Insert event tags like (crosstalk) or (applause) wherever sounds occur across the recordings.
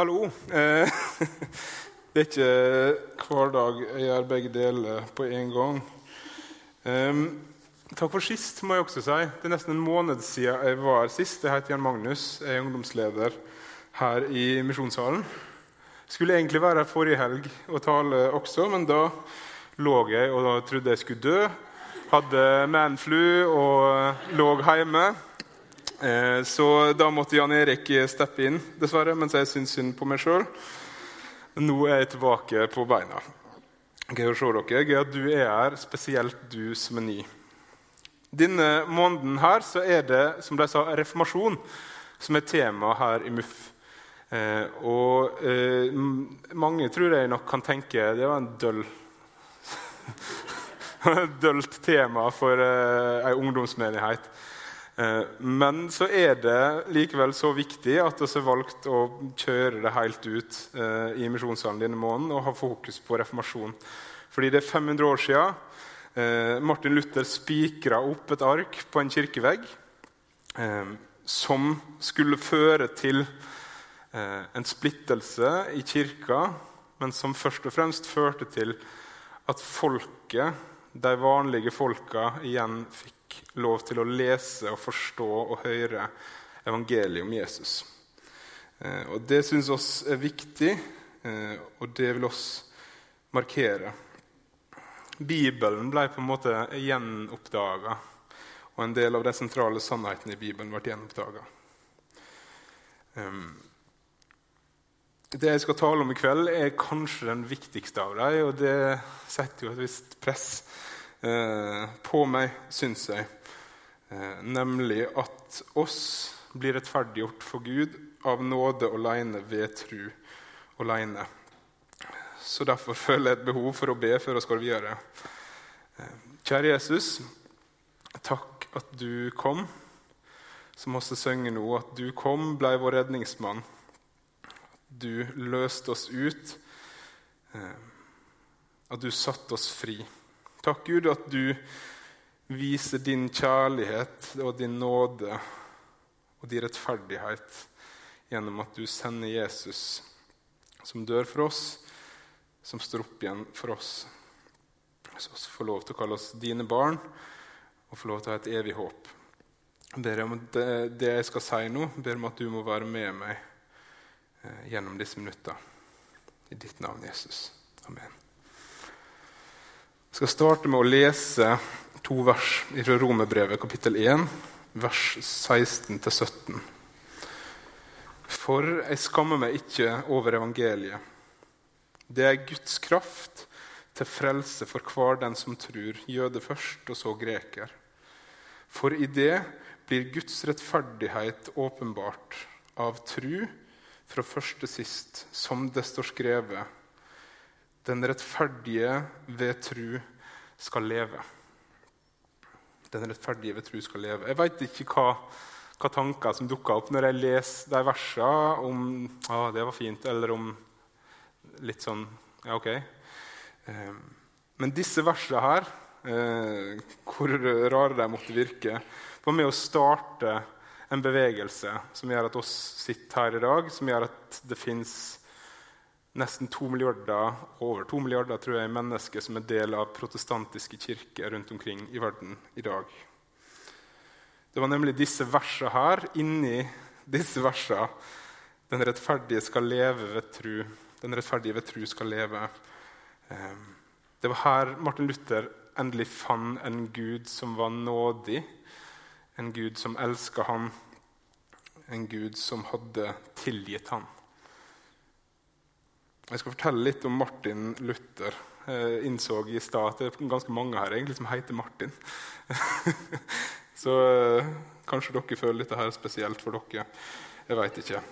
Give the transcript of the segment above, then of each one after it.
Hallo. Eh, (laughs) det er ikke hver dag jeg gjør begge deler på en gang. Eh, takk for sist, må jeg også si. Det er nesten en måned siden jeg var sist. Jeg heter Jan Magnus, jeg er ungdomsleder her i Misjonssalen. Skulle egentlig være her forrige helg og tale også, men da lå jeg og trodde jeg skulle dø. Hadde manflu og lå hjemme. Eh, så da måtte Jan Erik steppe inn, dessverre, mens jeg syntes synd på meg sjøl. Nå er jeg tilbake på beina. Gøy å se dere. Gøy at du er her, spesielt du som er ny. Denne måneden her så er det som de sa, reformasjon som er tema her i MUF. Eh, og eh, mange tror jeg nok kan tenke det var en døll (laughs) dølt tema for eh, ei ungdomsmenighet. Eh, men så er det likevel så viktig at vi har valgt å kjøre det helt ut eh, i misjonssalen denne måneden og ha fokus på reformasjon. Fordi det er 500 år siden eh, Martin Luther spikra opp et ark på en kirkevegg som skulle føre til en splittelse i kirka, men som først og fremst førte til at folket, de vanlige folka, igjen fikk lov til å lese og forstå og høre evangeliet om Jesus. Eh, og Det syns oss er viktig, eh, og det vil oss markere. Bibelen ble på en måte gjenoppdaga, og en del av de sentrale sannhetene i Bibelen ble gjenoppdaga. Ehm, det jeg skal tale om i kveld, er kanskje den viktigste av dem, og det setter jo et visst press Eh, på meg, syns jeg. Eh, nemlig at oss blir rettferdiggjort for Gud av nåde aleine ved tru aleine. Så derfor føler jeg et behov for å be før vi går videre. Eh, kjære Jesus, takk at du kom. Som også synger nå, at du kom, ble vår redningsmann. Du løste oss ut. At du satte oss fri. Takk, Gud, at du viser din kjærlighet og din nåde og din rettferdighet gjennom at du sender Jesus, som dør for oss, som står opp igjen for oss. Så vi får lov til å kalle oss dine barn og få lov til å ha et evig håp. Jeg om det, det jeg skal si nå, ber om at du må være med meg eh, gjennom disse minutter. I ditt navn, Jesus. Amen. Jeg skal starte med å lese to vers fra Romerbrevet, kapittel 1, vers 16-17. For jeg skammer meg ikke over evangeliet. Det er Guds kraft til frelse for hver den som tror, jøde først og så greker. For i det blir Guds rettferdighet åpenbart av tru fra første sist, som det står skrevet den rettferdige ved tru skal leve. Den rettferdige ved tru skal leve. Jeg veit ikke hva, hva, tanker som dukker opp når jeg leser de versene om ah, det var fint, eller om litt sånn Ja, OK. Eh, men disse versene her, eh, hvor rare de måtte virke, var med å starte en bevegelse som gjør at oss sitter her i dag, som gjør at det fins nesten to milliarder, over to milliarder tror jeg, mennesker som er del av protestantiske kirker rundt omkring i verden i dag. Det var nemlig disse versene her, inni disse versene, den rettferdige skal leve ved tru. Den rettferdige ved tru skal leve. Ehm, det var her Martin Luther endelig fant en gud som var nådig, en gud som elska han, en gud som hadde tilgitt han. Jeg skal fortelle litt om Martin Luther. Jeg innså i stad at det er ganske mange her egentlig som heter Martin. (laughs) Så eh, kanskje dere føler dette her spesielt for dere. Jeg veit ikke.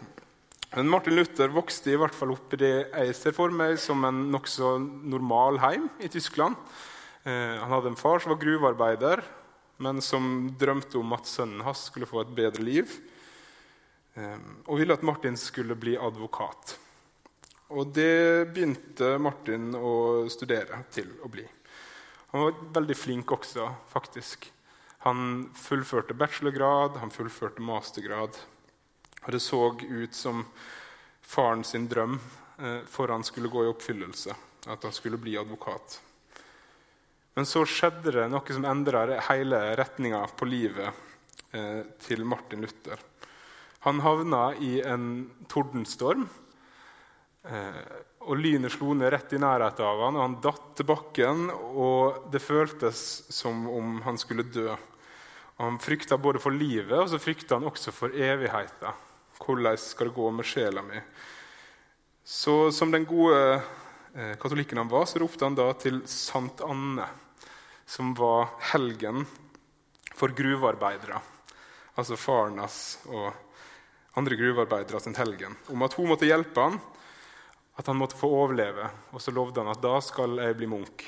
Men Martin Luther vokste i hvert fall opp i det jeg ser for meg som en nokså normal heim i Tyskland. Eh, han hadde en far som var gruvearbeider, men som drømte om at sønnen hans skulle få et bedre liv. Eh, og ville at Martin skulle bli advokat. Og det begynte Martin å studere til å bli. Han var veldig flink også, faktisk. Han fullførte bachelorgrad, han fullførte mastergrad. Og det så ut som faren sin drøm eh, for han skulle gå i oppfyllelse, at han skulle bli advokat. Men så skjedde det noe som endra hele retninga på livet eh, til Martin Luther. Han havna i en tordenstorm. Eh, og Lynet slo ned rett i nærheten av han, og han datt til bakken. og Det føltes som om han skulle dø. Og han frykta både for livet og så frykta han også for evigheten. Hvordan skal det gå med sjela mi? Så som den gode eh, katolikken han var, så ropte han da til Sankt Anne, som var helgen for gruvearbeidere. Altså faren hans og andre gruvearbeidere sin helgen. Om at hun måtte hjelpe han, at han måtte få overleve. Og så lovde han at da skal jeg bli munk.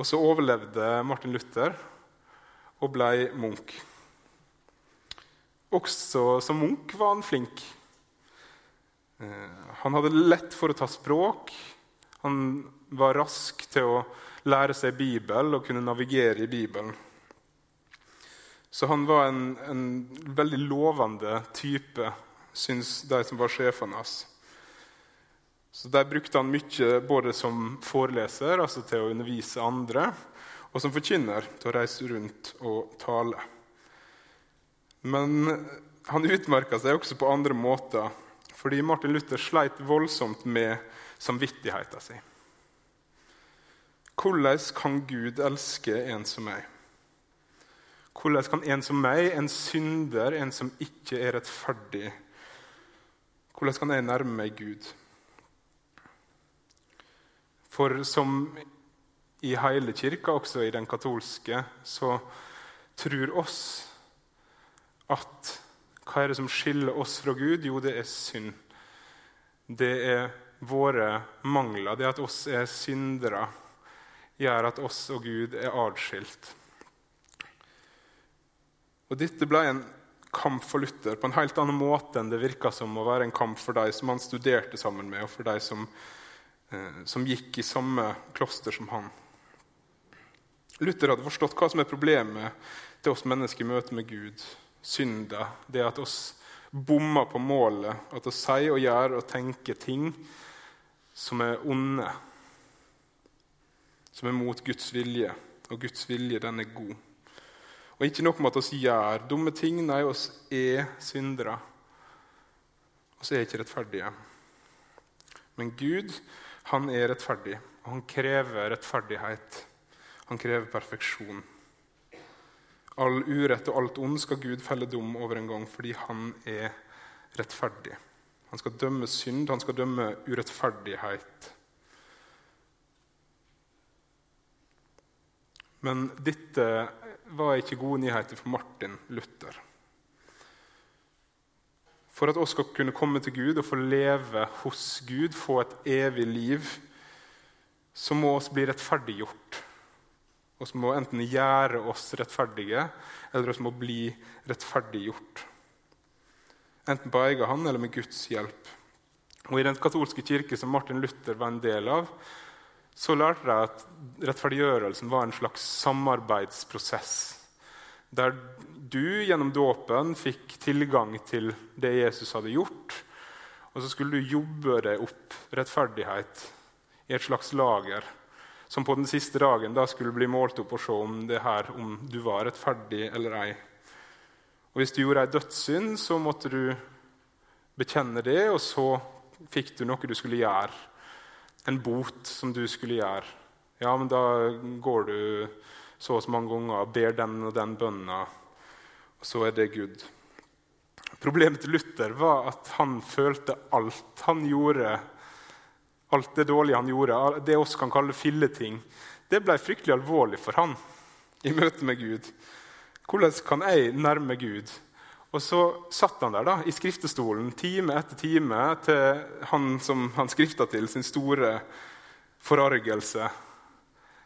Og så overlevde Martin Luther og ble munk. Også som munk var han flink. Eh, han hadde lett for å ta språk. Han var rask til å lære seg Bibel og kunne navigere i Bibelen. Så han var en, en veldig lovende type, syns de som var sjefene hans. Så Der brukte han mye både som foreleser, altså til å undervise andre, og som forkynner, til å reise rundt og tale. Men han utmerka seg også på andre måter, fordi Martin Luther sleit voldsomt med samvittigheten sin. Hvordan kan Gud elske en som meg? Hvordan kan en som meg, en synder, en som ikke er rettferdig Hvordan kan jeg nærme meg Gud? For som i hele kirka, også i den katolske, så tror oss at hva er det som skiller oss fra Gud? Jo, det er synd. Det er våre mangler. Det at oss er syndere, gjør at oss og Gud er atskilt. Og Dette ble en kamp for Luther på en helt annen måte enn det virka som å være en kamp for de som han studerte sammen med, og for de som, som gikk i samme kloster som han. Luther hadde forstått hva som er problemet til oss mennesker i møte med Gud. Synda. Det at oss bommer på målet. At vi sier og gjør og tenker ting som er onde. Som er mot Guds vilje. Og Guds vilje, den er god. Og ikke nok med at oss gjør dumme ting, nei, oss er syndere. Vi er ikke rettferdige. Men Gud, han er rettferdig, og han krever rettferdighet. Han krever perfeksjon. All urett og alt ond skal Gud felle dom over en gang, fordi han er rettferdig. Han skal dømme synd, han skal dømme urettferdighet. Men dette var ikke gode nyheter for Martin Luther. For at vi skal kunne komme til Gud og få leve hos Gud, få et evig liv, så må vi bli rettferdiggjort. Vi må enten gjøre oss rettferdige, eller vi må bli rettferdiggjort. Enten på egen hånd eller med Guds hjelp. Og I den katolske kirke som Martin Luther var en del av, så lærte jeg at rettferdiggjørelsen var en slags samarbeidsprosess. Der du gjennom dåpen fikk tilgang til det Jesus hadde gjort. Og så skulle du jobbe deg opp rettferdighet i et slags lager. Som på den siste dagen da skulle bli målt opp og se om, her, om du var rettferdig eller ei. Og Hvis du gjorde ei dødssynd, så måtte du bekjenne det, og så fikk du noe du skulle gjøre en bot som du skulle gjøre. Ja, men da går du så og så mange ganger og ber den og den bønna, så er det Gud. Problemet til Luther var at han følte alt han gjorde, alt det dårlige han gjorde, det oss kan kalle filleting, det ble fryktelig alvorlig for han i møte med Gud. Hvordan kan jeg nærme Gud? Og så satt han der da, i skriftestolen time etter time til han som han skrifta til, sin store forargelse.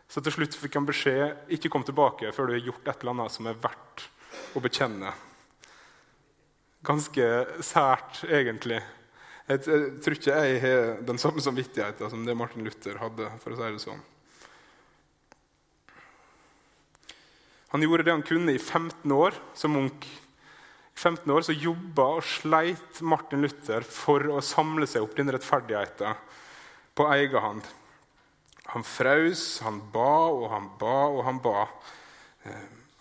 Så til slutt fikk han beskjed ikke kom tilbake før du har gjort et eller annet som er verdt å bekjenne. Ganske sært, egentlig. Jeg, jeg tror ikke jeg har den samme samvittigheten som det Martin Luther hadde. for å si det sånn. Han gjorde det han kunne i 15 år som munk I 15 år så jobba og sleit Martin Luther for å samle seg opp den rettferdigheten på egen hånd. Han fraus, han ba og han ba og han ba.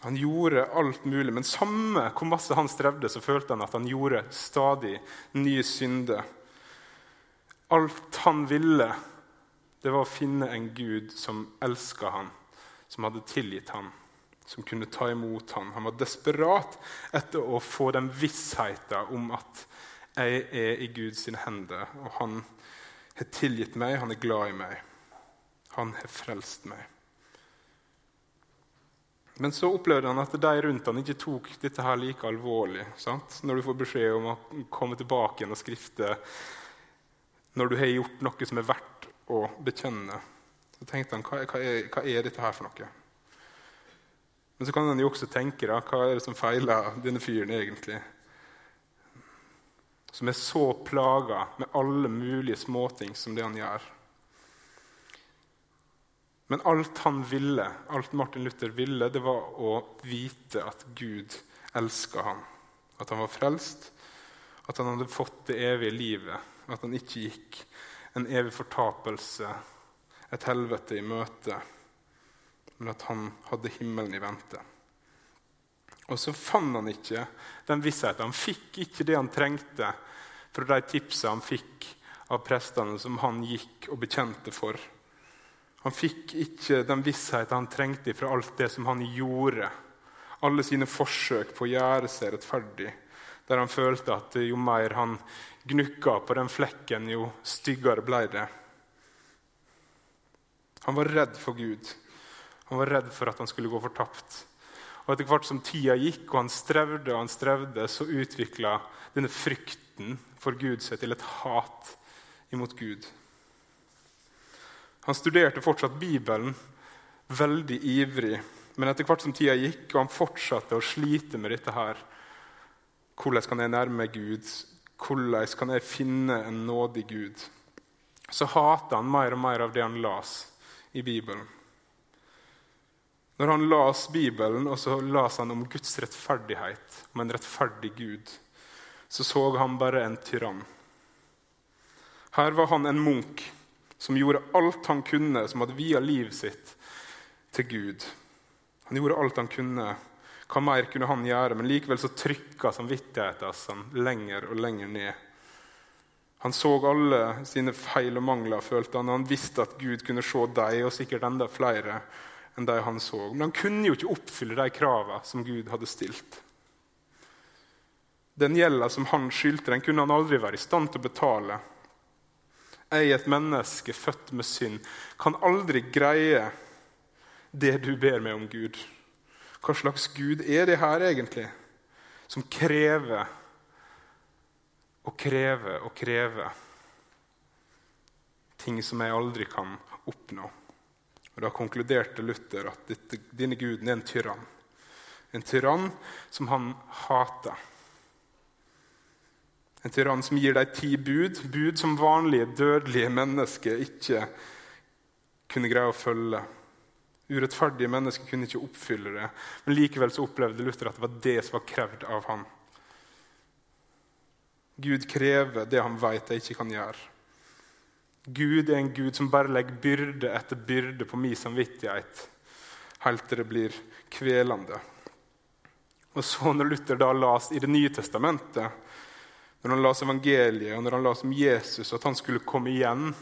Han gjorde alt mulig, men samme hvor masse han strevde, så følte han at han gjorde stadig nye synder. Alt han ville, det var å finne en Gud som elska han, som hadde tilgitt han, som kunne ta imot han. Han var desperat etter å få den vissheten om at jeg er i Guds hender, og han har tilgitt meg, han er glad i meg. Han har frelst meg. Men så opplevde han at de rundt han ikke tok dette her like alvorlig. Sant? Når du får beskjed om å komme tilbake igjen og skrifte når du har gjort noe som er verdt å bekjenne. Så tenkte han hva, hva, er, hva er, dette her for noe? Men så kan han jo også tenke da, hva er det som feiler denne fyren egentlig? Som er så plaga med alle mulige småting som det han gjør. Men alt han ville, alt Martin Luther ville, det var å vite at Gud elska ham. At han var frelst, at han hadde fått det evige livet. At han ikke gikk en evig fortapelse, et helvete i møte, men at han hadde himmelen i vente. Og så fant han ikke den vissheten. Han fikk ikke det han trengte fra de tipsene han fikk av prestene som han gikk og bekjente for. Han fikk ikke den vissheten han trengte fra alt det som han gjorde. Alle sine forsøk på å gjøre seg rettferdig. Der han følte at jo mer han gnukka på den flekken, jo styggere ble det. Han var redd for Gud. Han var redd for at han skulle gå fortapt. Og Etter hvert som tida gikk, og han strevde og han strevde, så utvikla denne frykten for Gud seg til et hat imot Gud. Han studerte fortsatt Bibelen veldig ivrig. Men etter hvert som tida gikk, og han fortsatte å slite med dette her Hvordan kan jeg nærme Gud? Hvordan kan jeg finne en nådig Gud? Så hater han mer og mer av det han las i Bibelen. Når han las Bibelen, og så las han om Guds rettferdighet, om en rettferdig Gud, så så han bare en tyrann. Her var han en munk som gjorde alt han kunne, som hadde via livet sitt til Gud. Han gjorde alt han kunne. Hva mer kunne han gjøre? Men likevel så trykka samvittigheten hans lenger og lenger ned. Han så alle sine feil og mangler, følte han. Han visste at Gud kunne se deg, og sikkert enda flere enn de han så. Men han kunne jo ikke oppfylle de kravene som Gud hadde stilt. Den gjelda som han skyldte, den kunne han aldri være i stand til å betale. Jeg, et menneske født med synd, kan aldri greie det du ber meg om, Gud. Hva slags Gud er det her egentlig, som krever og krever og krever ting som jeg aldri kan oppnå? Og Da konkluderte Luther at denne guden er en tyrann. En tyrann som han hater. En tyrann som gir deg ti bud, bud som vanlige, dødelige mennesker ikke kunne greie å følge. Urettferdige mennesker kunne ikke oppfylle det, men likevel så opplevde Luther at det var det som var krevd av ham. Gud krever det han vet jeg ikke kan gjøre. Gud er en Gud som bare legger byrde etter byrde på min samvittighet, helt til det blir kvelende. Og så Når Luther da las i Det nye testamentet, når han las evangeliet og når han las om Jesus, at han skulle komme igjen,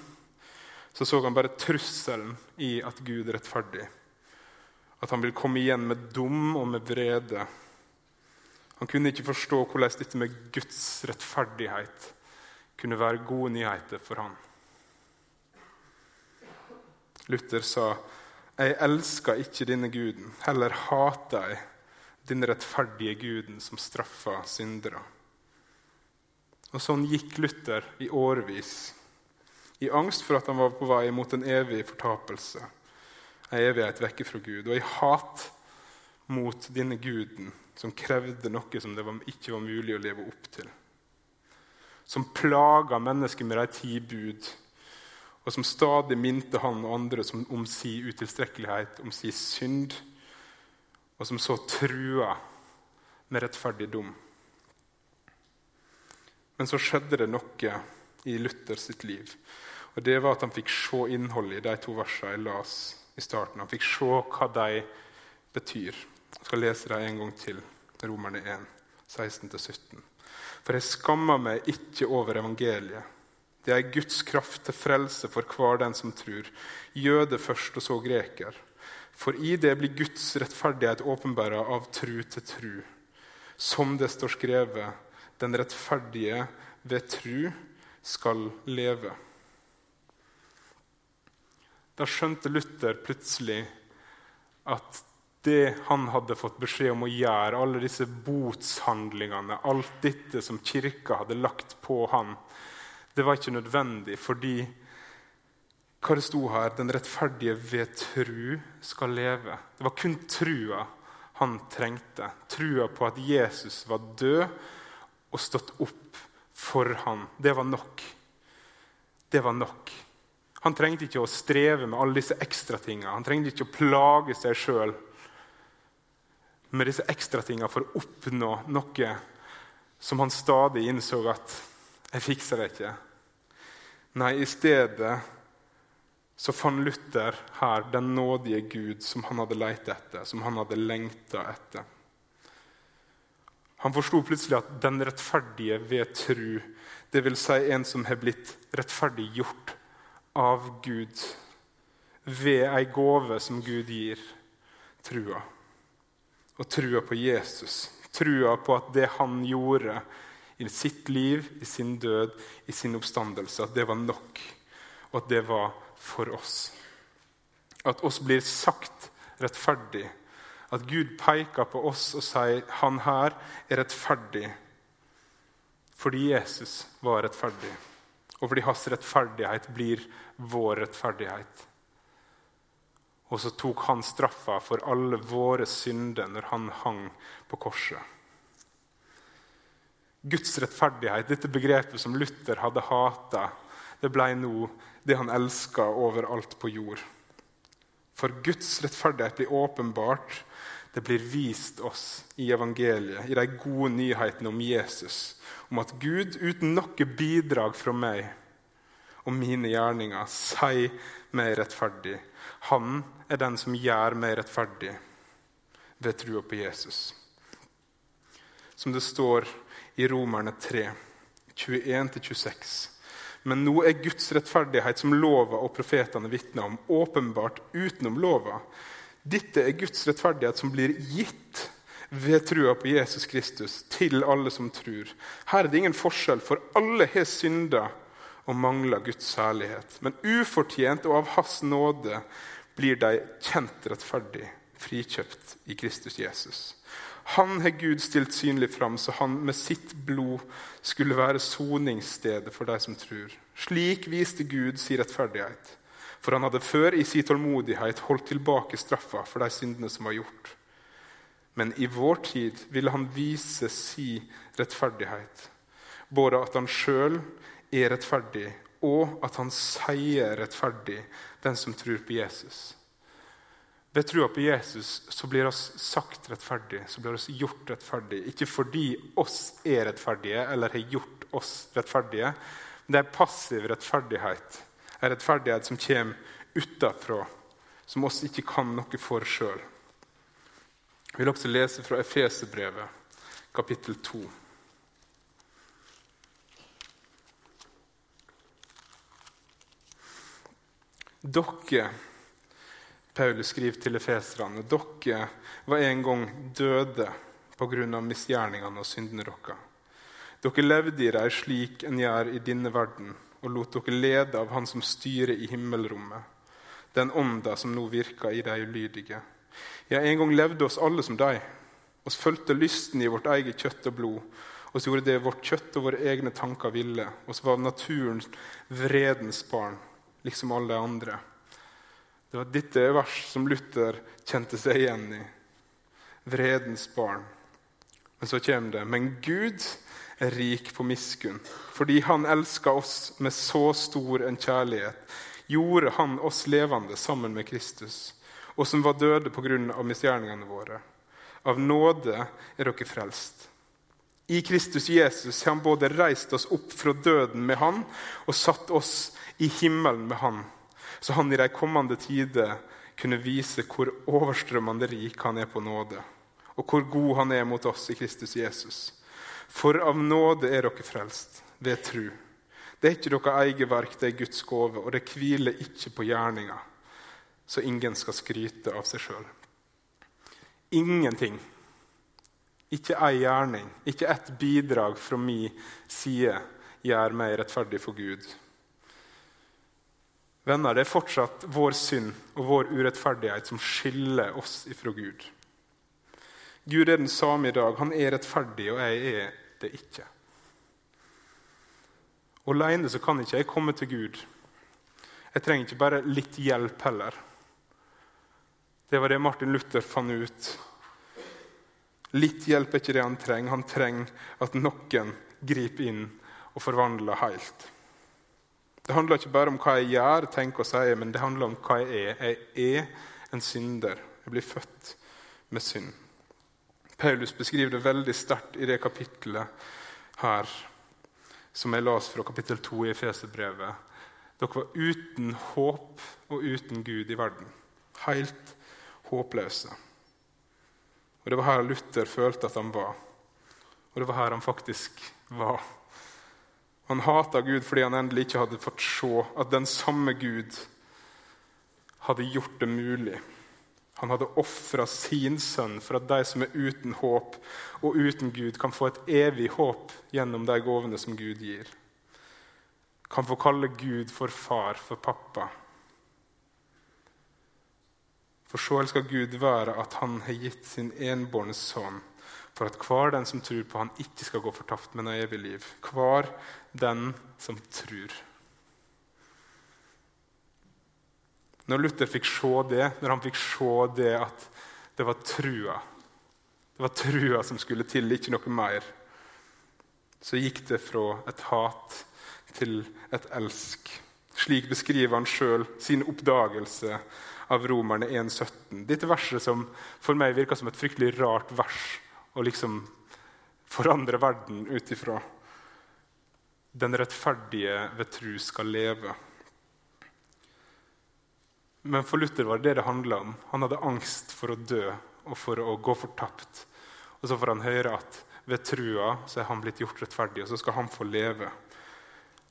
så så han bare trusselen i at Gud er rettferdig. At han vil komme igjen med dom og med vrede. Han kunne ikke forstå hvordan dette med Guds rettferdighet kunne være gode nyheter for han. Luther sa, 'Jeg elsker ikke denne guden, heller hater jeg denne rettferdige guden som straffer syndere.' Og sånn gikk Luther i årevis, i angst for at han var på vei mot en evig fortapelse, en evighet vekke fra Gud, og i hat mot denne guden som krevde noe som det ikke var mulig å leve opp til. Som plaga mennesket med de ti bud, og som stadig minte han og andre om si utilstrekkelighet, om si synd, og som så trua med rettferdig dom. Men så skjedde det noe i Luther sitt liv. Og det var at Han fikk se innholdet i de to versene jeg las i starten. Han fikk se hva de betyr. Jeg skal lese dem en gang til. Romerne 1, 16-17. For jeg skammer meg ikke over evangeliet. Det er Guds kraft til frelse for hver den som tror. Jøde først, og så greker. For i det blir Guds rettferdighet åpenbara av tru til tru. Som det står skrevet, den rettferdige ved tru skal leve. Da skjønte Luther plutselig at det han hadde fått beskjed om å gjøre, alle disse botshandlingene, alt dette som kirka hadde lagt på han, det var ikke nødvendig fordi hva det sto her, den rettferdige ved tru skal leve. Det var kun trua han trengte. Trua på at Jesus var død og stått opp for han. Det var nok. Det var nok. Han trengte ikke å streve med alle disse ekstratinga. Han trengte ikke å plage seg sjøl med disse ekstratinga for å oppnå noe som han stadig innså at 'jeg fikser det ikke'. Nei, i stedet så fant Luther her den nådige Gud som han hadde lett etter, som han hadde lengta etter. Han forsto plutselig at den rettferdige ved tru, dvs. Si en som har blitt rettferdiggjort av Gud ved ei gave som Gud gir, trua. Og trua på Jesus. Trua på at det han gjorde i sitt liv, i sin død, i sin oppstandelse, at det var nok. Og at det var for oss. At oss blir sagt rettferdig at Gud peker på oss og sier han her er rettferdig fordi Jesus var rettferdig, og fordi hans rettferdighet blir vår rettferdighet. Og så tok han straffa for alle våre synder når han hang på korset. Guds rettferdighet, dette begrepet som Luther hadde hata, det ble nå det han elska overalt på jord. For Guds rettferdighet blir åpenbart det blir vist oss i evangeliet, i de gode nyhetene om Jesus, om at Gud uten noe bidrag fra meg og mine gjerninger sier meg rettferdig. Han er den som gjør meg rettferdig ved trua på Jesus. Som det står i Romerne 3, 21-26. Men nå er Guds rettferdighet, som lova og profetene vitner om, åpenbart utenom lova dette er Guds rettferdighet som blir gitt ved trua på Jesus Kristus til alle som tror. Her er det ingen forskjell, for alle har synda og mangler Guds særlighet. Men ufortjent og av Hans nåde blir de kjent rettferdig, frikjøpt i Kristus Jesus. Han har Gud stilt synlig fram, så han med sitt blod skulle være soningsstedet for de som tror. Slik viste Gud sin rettferdighet for han hadde før i sin tålmodighet holdt tilbake straffa for de syndene som var gjort. Men i vår tid ville han vise sin rettferdighet, både at han sjøl er rettferdig, og at han sier rettferdig den som tror på Jesus. Ved trua på Jesus så blir oss sagt rettferdig, så blir oss gjort rettferdig. Ikke fordi oss er rettferdige eller har gjort oss rettferdige, men det er passiv rettferdighet en rettferdighet som kommer utafra, som oss ikke kan noe for sjøl. Jeg vil også lese fra Efeserbrevet, kapittel 2. Dere, Paulus skriver til efeserne, dere var en gang døde pga. misgjerningene og syndene deres. Dere levde i dem slik en gjør i denne verden og lot dere lede av Han som styrer i himmelrommet, den ånda som nå virker i de ulydige. Ja, en gang levde oss alle som de. Oss fulgte lysten i vårt eget kjøtt og blod. Oss gjorde det vårt kjøtt og våre egne tanker ville. Oss var naturens vredens barn, liksom alle andre. Det var dette vers som Luther kjente seg igjen i. Vredens barn. Men så kommer det. Men Gud er rik på miskunn. Fordi han elska oss med så stor en kjærlighet, gjorde han oss levende sammen med Kristus, og som var døde pga. misgjerningene våre. Av nåde er dere frelst. I Kristus Jesus har han både reist oss opp fra døden med han og satt oss i himmelen med han, så han i de kommende tider kunne vise hvor overstrømmende rik han er på nåde, og hvor god han er mot oss i Kristus Jesus. For av nåde er dere frelst, ved tru. Det er ikke deres eget verk, det er Guds gave, og det hviler ikke på gjerninga, så ingen skal skryte av seg sjøl. Ingenting ikke ei gjerning, ikke ett bidrag fra min side gjør meg rettferdig for Gud. Venner, det er fortsatt vår synd og vår urettferdighet som skiller oss ifra Gud. Gud er den samme i dag. Han er rettferdig, og jeg er det ikke. Alene så kan ikke jeg komme til Gud. Jeg trenger ikke bare litt hjelp heller. Det var det Martin Luther fant ut Litt hjelp er ikke det han trenger. Han trenger at noen griper inn og forvandler helt. Det handler ikke bare om hva jeg gjør, tenker og sier, men det handler om hva jeg er. Jeg er en synder. Jeg blir født med synd. Paulus beskriver det veldig sterkt i det kapittelet her, som jeg las fra kapittel 2 i Efeserbrevet. Dere var uten håp og uten Gud i verden. Helt håpløse. Og Det var her Luther følte at han var. Og det var her han faktisk var. Han hata Gud fordi han endelig ikke hadde fått se at den samme Gud hadde gjort det mulig. Han hadde ofra sin sønn for at de som er uten håp og uten Gud, kan få et evig håp gjennom de gavene som Gud gir. Kan få kalle Gud for far, for pappa. For så elsker Gud være at han har gitt sin enbårne sønn, for at hver den som tror på han ikke skal gå fortapt, men ha evig liv. Hver den som tror. Når Luther fikk se det, når han fikk se det at det var trua Det var trua som skulle til, ikke noe mer. Så gikk det fra et hat til et elsk. Slik beskriver han sjøl sin oppdagelse av Romerne 1,17. Dette verset som for meg virker som et fryktelig rart vers å liksom forandre verden ut ifra. Den rettferdige ved tru skal leve. Men for Luther var det det det handla om. Han hadde angst for å dø og for å gå fortapt. Og så får han høre at ved trua så er han blitt gjort rettferdig, og så skal han få leve.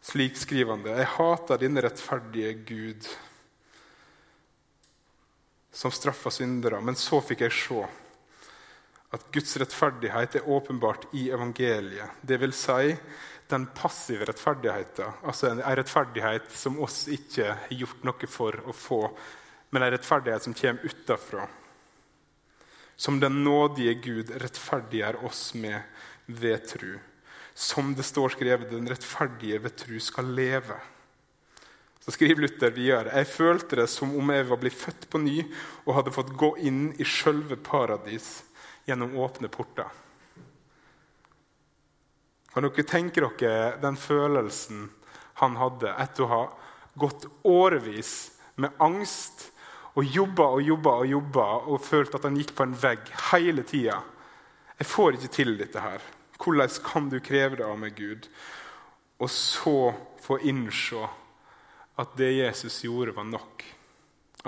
Slik skriver han det. Jeg hater denne rettferdige Gud som straffa syndere. Men så fikk jeg se at Guds rettferdighet er åpenbart i evangeliet. Det vil si den passive rettferdigheten. Altså en rettferdighet som oss ikke har gjort noe for å få, men en rettferdighet som kommer utafra. Som den nådige Gud rettferdiggjør oss med ved tru. Som det står skrevet, den rettferdige ved tru skal leve. Så skriver Luther videre jeg følte det som om jeg var blitt født på ny og hadde fått gå inn i sjølve paradis gjennom åpne porter. Kan dere tenke dere den følelsen han hadde etter å ha gått årevis med angst og jobba og jobba og jobba og følt at han gikk på en vegg hele tida? Jeg får ikke til dette her. Hvordan kan du kreve det av meg, Gud? Og så få innse at det Jesus gjorde, var nok.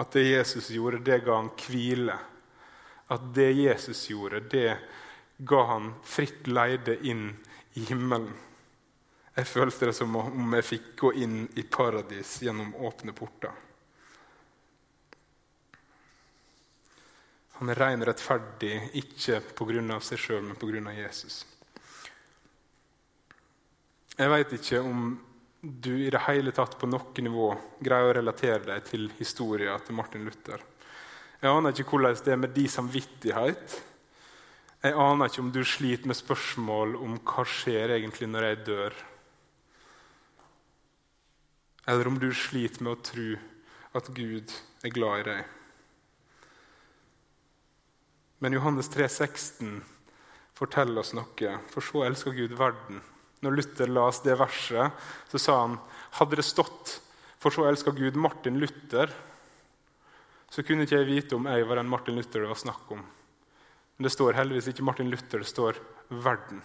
At det Jesus gjorde, det ga han hvile. At det Jesus gjorde, det ga han fritt leide inn i himmelen. Jeg følte det som om jeg fikk gå inn i paradis gjennom åpne porter. Han er ren rettferdig, ikke pga. seg sjøl, men pga. Jesus. Jeg veit ikke om du i det hele tatt på noe nivå greier å relatere deg til historien til Martin Luther. Jeg aner ikke hvordan det er med din samvittighet. Jeg aner ikke om du sliter med spørsmål om hva skjer egentlig når jeg dør. Eller om du sliter med å tro at Gud er glad i deg. Men Johannes 3, 16 forteller oss noe. For så elsker Gud verden når Luther las det verset, så sa han hadde det stått 'For så elsker Gud Martin Luther', så kunne ikke jeg vite om jeg var den Martin Luther det var snakk om. Men det står heldigvis ikke Martin Luther, det står verden.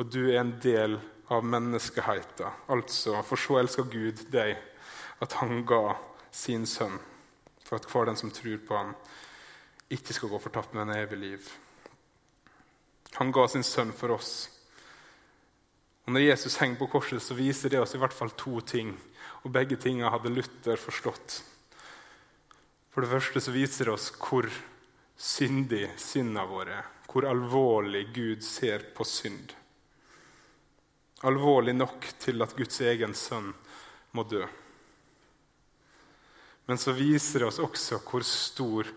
og du er en del av menneskeheten. Altså, for så elsker Gud deg at han ga sin sønn, for at hver den som tror på ham, ikke skal gå fortapt en evig liv. Han ga sin sønn for oss. Og Når Jesus henger på korset, så viser det oss i hvert fall to ting. Og begge tingene hadde Luther forstått. For det første så viser det oss hvor syndig synda vår er. Hvor alvorlig Gud ser på synd. Alvorlig nok til at Guds egen sønn må dø. Men så viser det oss også hvor stor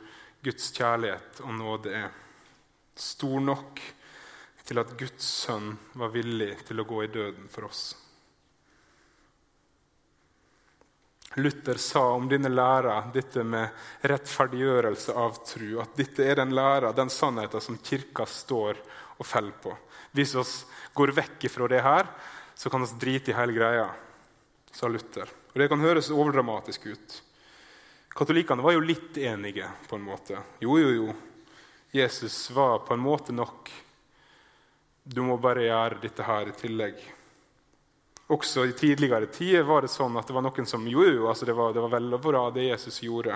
Guds kjærlighet og nåde er. Stor nok til at Guds sønn var villig til å gå i døden for oss. Luther sa om denne læra, dette med rettferdiggjørelse av tru, at dette er den læra, den sannheten som Kirka står og faller på. Hvis vi går vekk fra det her, så kan vi drite i hele greia, sa Luther. Og Det kan høres overdramatisk ut. Katolikkene var jo litt enige, på en måte. Jo, jo, jo. Jesus var på en måte nok. Du må bare gjøre dette her i tillegg. Også i tidligere tider var det sånn at det var noen som jo, jo, altså det, var, det var vel bra, det Jesus gjorde.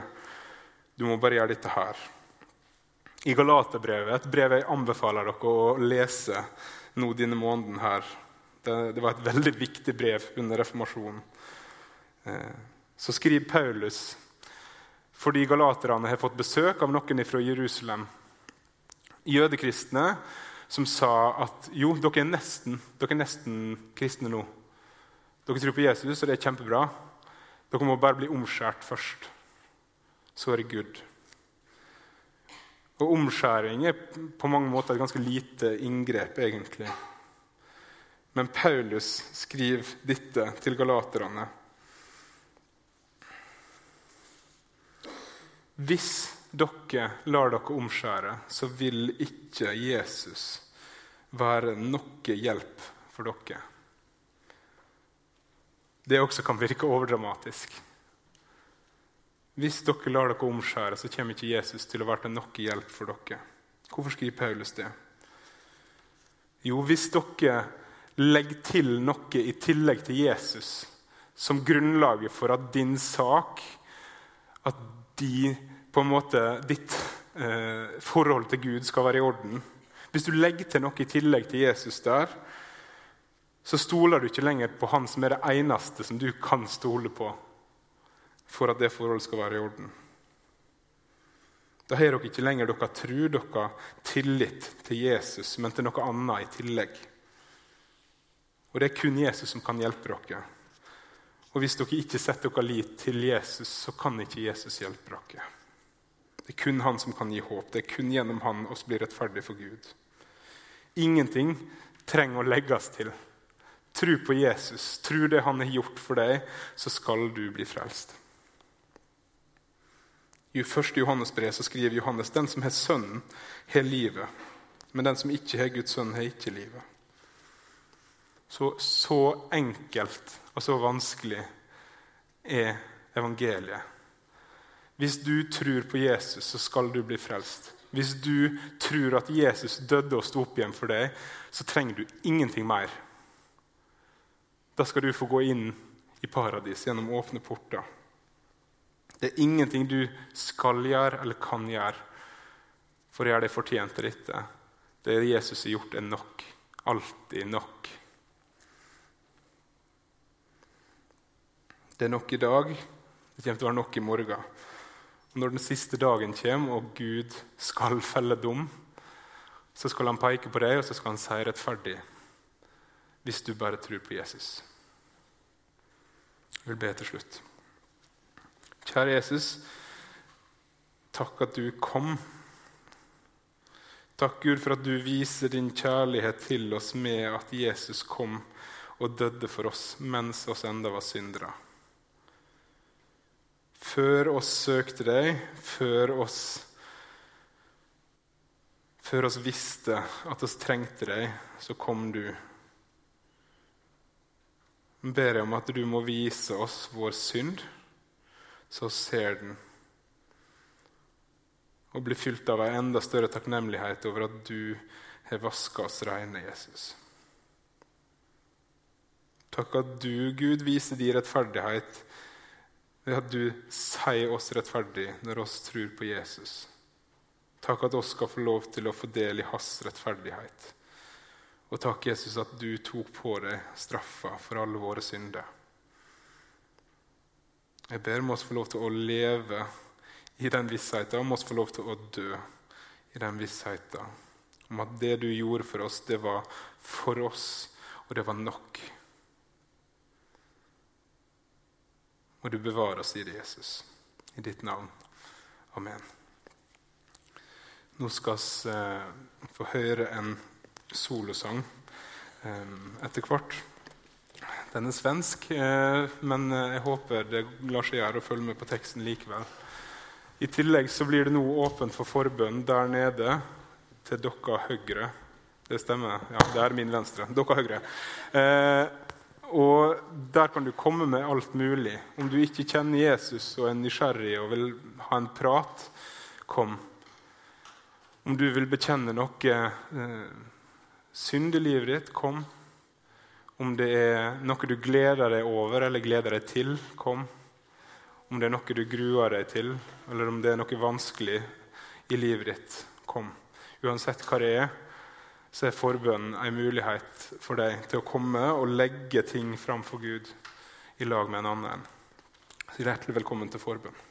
Du må bare gjøre dette her. I Galaterbrevet, et brev jeg anbefaler dere å lese nå denne måneden her Det, det var et veldig viktig brev under reformasjonen. Eh, så skriver Paulus fordi galaterne har fått besøk av noen fra Jerusalem, jødekristne, som sa at jo, dere er nesten, dere er nesten kristne nå. Dere tror på Jesus, og det er kjempebra. Dere må bare bli omskjært først. Så er det good. Og omskjæring er på mange måter et ganske lite inngrep, egentlig. Men Paulus skriver dette til galaterne. Hvis dere lar dere omskjære, så vil ikke Jesus være noe hjelp for dere. Det også kan virke overdramatisk. Hvis dere lar dere omskjære, så kommer ikke Jesus til å være til noe hjelp for dere. Hvorfor skriver Paulus det? Jo, hvis dere legger til noe i tillegg til Jesus som grunnlaget for at din sak, at de, måte, ditt eh, forhold til Gud skal være i orden Hvis du legger til noe i tillegg til Jesus der, så stoler du ikke lenger på han som er det eneste som du kan stole på for at det forholdet skal være i orden. Da har dere ikke lenger dere tro, dere tillit til Jesus, men til noe annet i tillegg. Og Det er kun Jesus som kan hjelpe dere. Og Hvis dere ikke setter dere lit til Jesus, så kan ikke Jesus hjelpe dere. Det er kun han som kan gi håp. Det er kun gjennom han oss blir rettferdige for Gud. Ingenting trenger å legges til. Tro på Jesus, tro det han har gjort for deg, så skal du bli frelst. I 1. Johannes brev så skriver Johannes den som har Sønnen, har livet. Men den som ikke har Guds sønn, har ikke livet. Så, så enkelt og så vanskelig er evangeliet. Hvis du tror på Jesus, så skal du bli frelst. Hvis du tror at Jesus døde og sto opp igjen for deg, så trenger du ingenting mer. Da skal du få gå inn i paradis gjennom åpne porter. Det er ingenting du skal gjøre eller kan gjøre for å gjøre deg fortjent til dette. Det Jesus har gjort, er nok. Alltid nok. Det er nok i dag. Det kommer til å være nok i morgen. Og når den siste dagen kommer, og Gud skal felle dom, så skal han peke på deg, og så skal han si rettferdig hvis du bare tror på Jesus. Jeg vil be til slutt. Kjære Jesus, takk at du kom. Takk, Gud, for at du viser din kjærlighet til oss med at Jesus kom og døde for oss mens oss enda var syndere. Før oss søkte deg, før oss før oss visste at oss trengte deg, så kom du. Jeg ber deg om at du må vise oss vår synd, så ser den. Og blir fylt av en enda større takknemlighet over at du har vaska oss reine, Jesus. Takk at du, Gud, viser din rettferdighet ved at du sier oss rettferdig når oss tror på Jesus. Takk at oss skal få lov til å få del i hans rettferdighet. Og takk, Jesus, at du tok på deg straffa for alle våre synder. Jeg ber om oss få lov til å leve i den vissheten, om oss få lov til å dø i den vissheten om at det du gjorde for oss, det var for oss, og det var nok. Og du bevarer oss i det, Jesus. I ditt navn. Amen. Nå skal vi eh, få høre en solosang eh, etter hvert. Den er svensk, eh, men jeg håper det lar seg gjøre å følge med på teksten likevel. I tillegg så blir det nå åpent for forbønn der nede til dere høyre. Det stemmer. Ja, det er min venstre. Dere høyre. Eh, og Der kan du komme med alt mulig. Om du ikke kjenner Jesus og er nysgjerrig og vil ha en prat, kom. Om du vil bekjenne noe eh, synd i livet ditt, kom. Om det er noe du gleder deg over eller gleder deg til, kom. Om det er noe du gruer deg til, eller om det er noe vanskelig i livet ditt, kom. Uansett hva det er, så er forbønnen en mulighet for deg til å komme og legge ting fram for Gud i lag med en annen. Så hjertelig velkommen til forbønn.